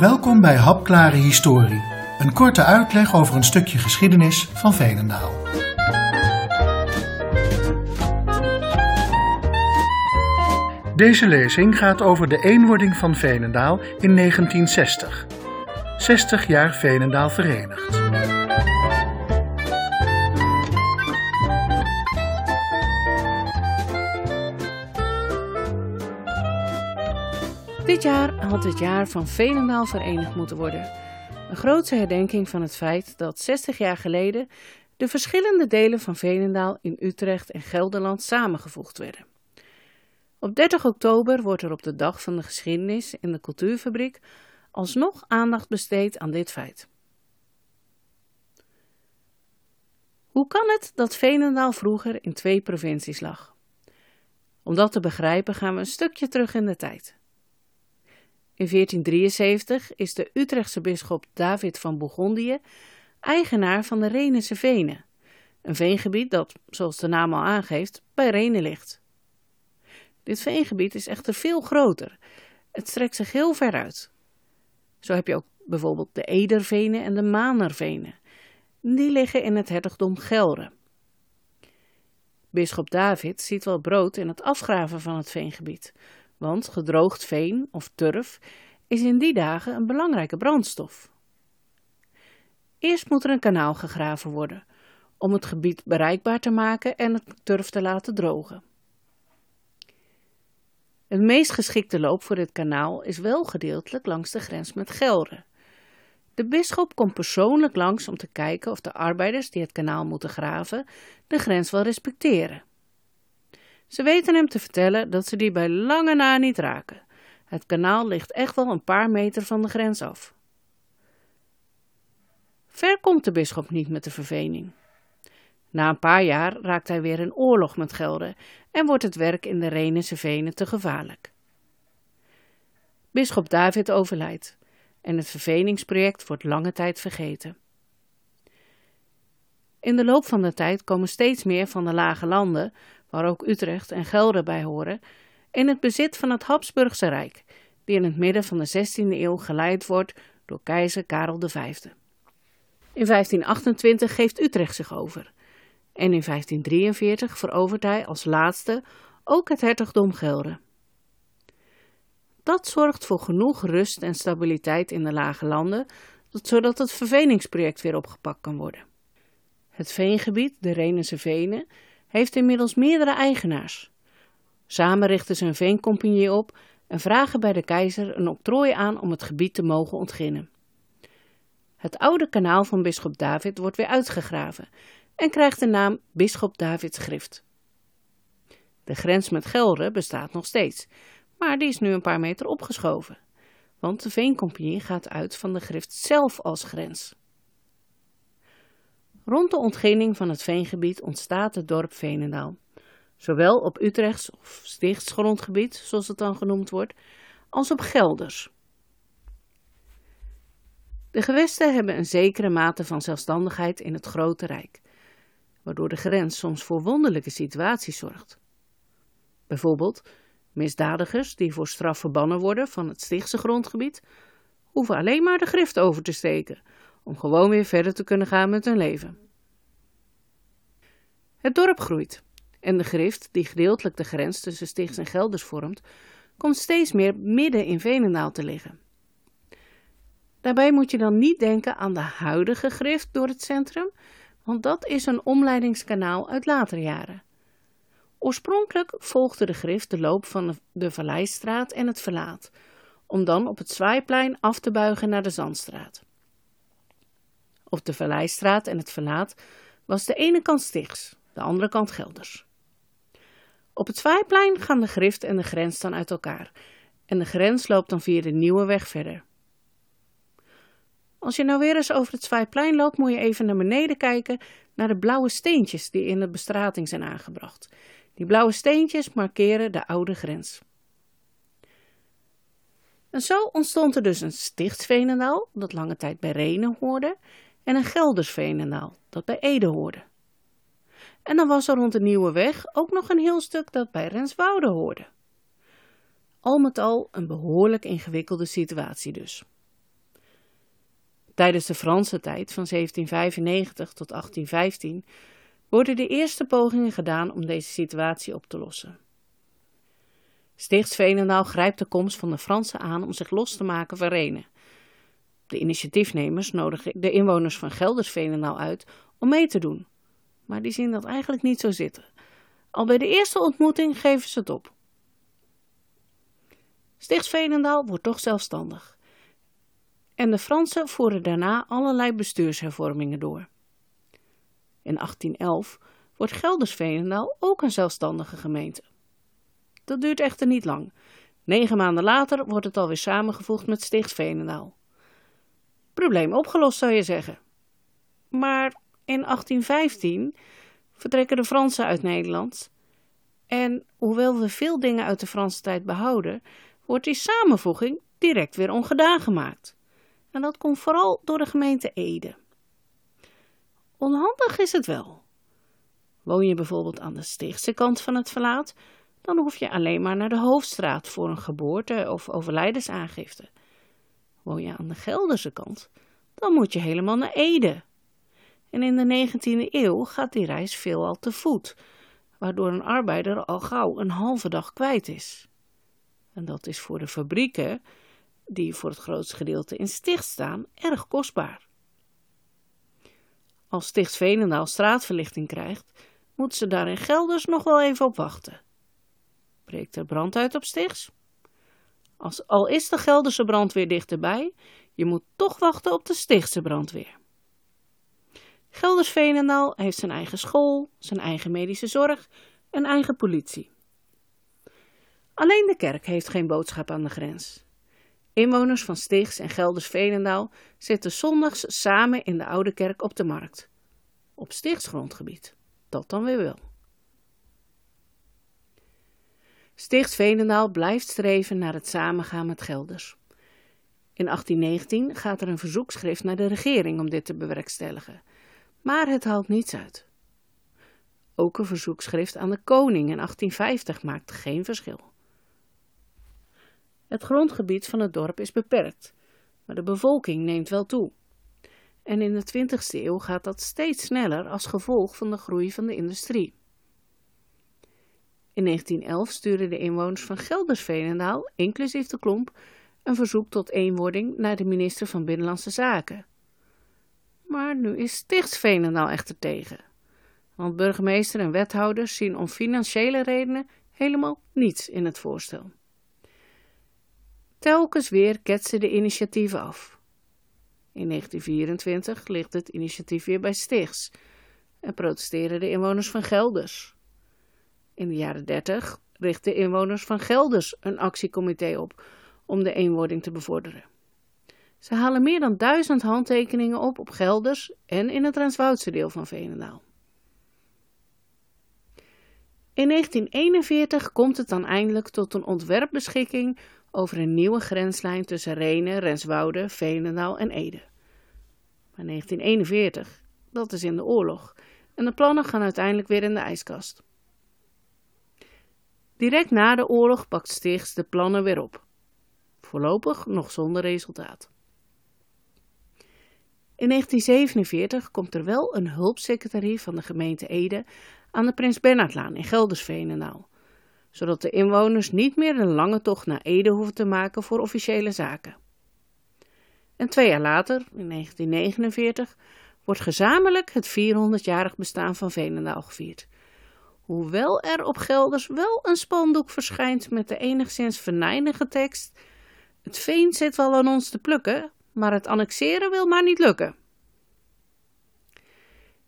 Welkom bij Hapklare Historie, een korte uitleg over een stukje geschiedenis van Veenendaal. Deze lezing gaat over de eenwording van Veenendaal in 1960. 60 jaar Veenendaal verenigd. Dit jaar had het jaar van Veenendaal verenigd moeten worden. Een grootse herdenking van het feit dat 60 jaar geleden de verschillende delen van Veenendaal in Utrecht en Gelderland samengevoegd werden. Op 30 oktober wordt er op de Dag van de Geschiedenis in de Cultuurfabriek alsnog aandacht besteed aan dit feit. Hoe kan het dat Veenendaal vroeger in twee provincies lag? Om dat te begrijpen gaan we een stukje terug in de tijd. In 1473 is de Utrechtse bisschop David van Bourgondië eigenaar van de Renense Venen, een veengebied dat, zoals de naam al aangeeft, bij Renen ligt. Dit veengebied is echter veel groter. Het strekt zich heel ver uit. Zo heb je ook bijvoorbeeld de Edervenen en de Manervenen. Die liggen in het hertogdom Gelre. Bisschop David ziet wel brood in het afgraven van het veengebied, want gedroogd veen of turf is in die dagen een belangrijke brandstof. Eerst moet er een kanaal gegraven worden om het gebied bereikbaar te maken en het turf te laten drogen. Het meest geschikte loop voor dit kanaal is wel gedeeltelijk langs de grens met Gelre. De bisschop komt persoonlijk langs om te kijken of de arbeiders die het kanaal moeten graven de grens wel respecteren. Ze weten hem te vertellen dat ze die bij lange na niet raken. Het kanaal ligt echt wel een paar meter van de grens af. Ver komt de bisschop niet met de vervening. Na een paar jaar raakt hij weer in oorlog met Gelre en wordt het werk in de Renense venen te gevaarlijk. Bisschop David overlijdt en het verveningsproject wordt lange tijd vergeten. In de loop van de tijd komen steeds meer van de lage landen, waar ook Utrecht en Gelre bij horen, in het bezit van het Habsburgse Rijk, die in het midden van de 16e eeuw geleid wordt door keizer Karel V. In 1528 geeft Utrecht zich over en in 1543 verovert hij als laatste ook het hertogdom Gelre. Dat zorgt voor genoeg rust en stabiliteit in de lage landen, zodat het verveningsproject weer opgepakt kan worden. Het veengebied, de Renense Venen, heeft inmiddels meerdere eigenaars. Samen richten ze een veencompagnie op en vragen bij de keizer een octrooi aan om het gebied te mogen ontginnen. Het oude kanaal van bisschop David wordt weer uitgegraven en krijgt de naam Bisschop Davids Grift. De grens met Gelre bestaat nog steeds, maar die is nu een paar meter opgeschoven, want de Veencompagnie gaat uit van de Grift zelf als grens. Rond de ontginning van het veengebied ontstaat het dorp Veenendaal, zowel op Utrechts of Stichts grondgebied, zoals het dan genoemd wordt, als op Gelders. De gewesten hebben een zekere mate van zelfstandigheid in het grote rijk waardoor de grens soms voor wonderlijke situaties zorgt. Bijvoorbeeld, misdadigers die voor straf verbannen worden van het Stichtse grondgebied, hoeven alleen maar de grift over te steken om gewoon weer verder te kunnen gaan met hun leven. Het dorp groeit en de grift, die gedeeltelijk de grens tussen Stichts en Gelders vormt, komt steeds meer midden in Venendaal te liggen. Daarbij moet je dan niet denken aan de huidige grift door het centrum, want dat is een omleidingskanaal uit latere jaren. Oorspronkelijk volgde de grift de loop van de Valleistraat en het Verlaat, om dan op het Zwaaiplein af te buigen naar de Zandstraat. Op de Valleistraat en het Verlaat was de ene kant Stichts, de andere kant Gelders. Op het Zwaaiplein gaan de grift en de grens dan uit elkaar en de grens loopt dan via de nieuwe weg verder. Als je nou weer eens over het Zwaaiplein loopt, moet je even naar beneden kijken naar de blauwe steentjes die in de bestrating zijn aangebracht. Die blauwe steentjes markeren de oude grens. En zo ontstond er dus een Stichtsveenendaal, dat lange tijd bij Renen hoorde, en een Geldersveenendaal, dat bij Ede hoorde. En dan was er rond de Nieuwe Weg ook nog een heel stuk dat bij Renswoude hoorde. Al met al een behoorlijk ingewikkelde situatie dus. Tijdens de Franse tijd van 1795 tot 1815 worden de eerste pogingen gedaan om deze situatie op te lossen. Stichts Veenendaal grijpt de komst van de Fransen aan om zich los te maken van Renen. De initiatiefnemers nodigen de inwoners van Gelders-Veenendaal uit om mee te doen, maar die zien dat eigenlijk niet zo zitten. Al bij de eerste ontmoeting geven ze het op. Stichts Veenendaal wordt toch zelfstandig. En de Fransen voeren daarna allerlei bestuurshervormingen door. In 1811 wordt Gelders-Veenendaal ook een zelfstandige gemeente. Dat duurt echter niet lang. Negen maanden later wordt het alweer samengevoegd met Stichts Veenendaal. Probleem opgelost zou je zeggen. Maar in 1815 vertrekken de Fransen uit Nederland. En hoewel we veel dingen uit de Franse tijd behouden, wordt die samenvoeging direct weer ongedaan gemaakt. En dat komt vooral door de gemeente Ede. Onhandig is het wel. Woon je bijvoorbeeld aan de Stichtse kant van het verlaat, dan hoef je alleen maar naar de hoofdstraat voor een geboorte- of overlijdensaangifte. Woon je aan de Gelderse kant, dan moet je helemaal naar Ede. En in de 19e eeuw gaat die reis veelal te voet, waardoor een arbeider al gauw een halve dag kwijt is. En dat is voor de fabrieken, die voor het grootste gedeelte in Sticht staan, erg kostbaar. Als Sticht Veenendaal straatverlichting krijgt, moeten ze daar in Gelders nog wel even op wachten. Breekt er brand uit op Stichts? Als, al is de Gelderse brandweer dichterbij, je moet toch wachten op de Stichtse brandweer. Gelders Veenendaal heeft zijn eigen school, zijn eigen medische zorg en eigen politie. Alleen de kerk heeft geen boodschap aan de grens. Inwoners van Stichts en Gelders Veenendaal zitten zondags samen in de oude kerk op de markt. Op Stichts grondgebied. Dat dan weer wel. Stichts Veenendaal blijft streven naar het samengaan met Gelders. In 1819 gaat er een verzoekschrift naar de regering om dit te bewerkstelligen, maar het haalt niets uit. Ook een verzoekschrift aan de koning in 1850 maakt geen verschil. Het grondgebied van het dorp is beperkt, maar de bevolking neemt wel toe. En in de 20ste eeuw gaat dat steeds sneller als gevolg van de groei van de industrie. In 1911 stuurden de inwoners van Gelders-Veenendaal, inclusief de klomp, een verzoek tot eenwording naar de minister van Binnenlandse Zaken. Maar nu is Stichts Veenendaal echter tegen. Want burgemeester en wethouders zien om financiële redenen helemaal niets in het voorstel. Telkens weer ketsen de initiatieven af. In 1924 ligt het initiatief weer bij Stichts en protesteren de inwoners van Gelders. In de jaren 30 richten inwoners van Gelders een actiecomité op om de eenwording te bevorderen. Ze halen meer dan duizend handtekeningen op op Gelders en in het Renswoudse deel van Veenendaal. In 1941 komt het dan eindelijk tot een ontwerpbeschikking over een nieuwe grenslijn tussen Renen, Renswoude, Veenendaal en Ede. Maar 1941, dat is in de oorlog, en de plannen gaan uiteindelijk weer in de ijskast. Direct na de oorlog pakt Stichts de plannen weer op. Voorlopig nog zonder resultaat. In 1947 komt er wel een hulpsecretarie van de gemeente Ede aan de Prins Bernhardlaan in Geldersveenendaal, zodat de inwoners niet meer een lange tocht naar Ede hoeven te maken voor officiële zaken. En twee jaar later, in 1949, wordt gezamenlijk het 400-jarig bestaan van Veenendaal gevierd. Hoewel er op Gelders wel een spandoek verschijnt met de enigszins venijnige tekst: Het veen zit wel aan ons te plukken, maar het annexeren wil maar niet lukken.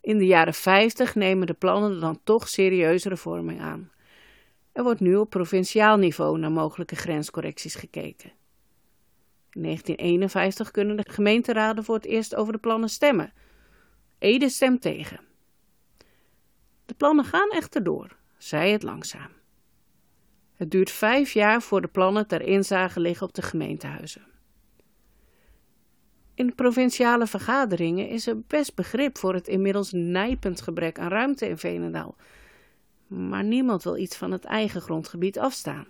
In de jaren 50 nemen de plannen dan toch serieuzere vorming aan. Er wordt nu op provinciaal niveau naar mogelijke grenscorrecties gekeken. In 1951 kunnen de gemeenteraden voor het eerst over de plannen stemmen. Ede stemt tegen. De plannen gaan echter door, zij het langzaam. Het duurt vijf jaar voor de plannen ter inzage liggen op de gemeentehuizen. In provinciale vergaderingen is er best begrip voor het inmiddels nijpend gebrek aan ruimte in Veenendaal. Maar niemand wil iets van het eigen grondgebied afstaan.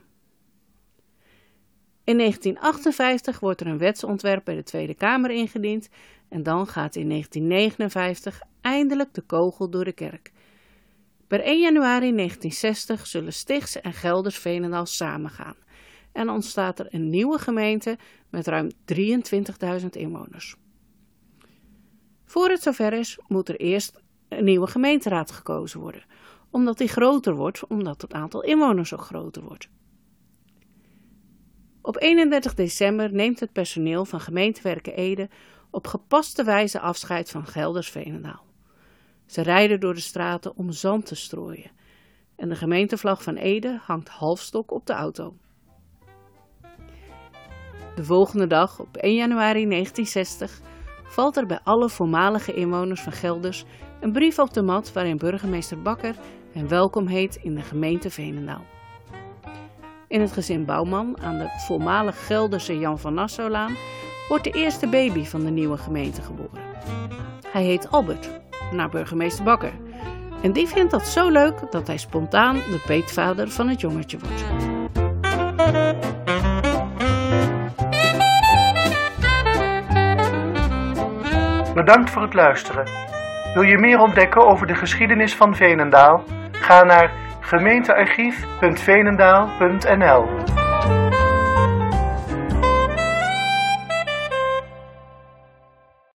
In 1958 wordt er een wetsontwerp bij de Tweede Kamer ingediend en dan gaat in 1959 eindelijk de kogel door de kerk. Per 1 januari 1960 zullen Stichts en Gelders Veenendaal samengaan en ontstaat er een nieuwe gemeente met ruim 23.000 inwoners. Voor het zover is, moet er eerst een nieuwe gemeenteraad gekozen worden, omdat die groter wordt, omdat het aantal inwoners ook groter wordt. Op 31 december neemt het personeel van gemeentewerken Ede op gepaste wijze afscheid van Gelders Veenendaal. Ze rijden door de straten om zand te strooien en de gemeentevlag van Ede hangt halfstok op de auto. De volgende dag, op 1 januari 1960, valt er bij alle voormalige inwoners van Gelders een brief op de mat waarin burgemeester Bakker hen welkom heet in de gemeente Veenendaal. In het gezin Bouwman aan de voormalig Gelderse Jan van Nassaulaan wordt de eerste baby van de nieuwe gemeente geboren. Hij heet Albert, naar burgemeester Bakker. En die vindt dat zo leuk dat hij spontaan de peetvader van het jongetje wordt. Bedankt voor het luisteren. Wil je meer ontdekken over de geschiedenis van Veenendaal? Ga naar gemeentearchief.veenendaal.nl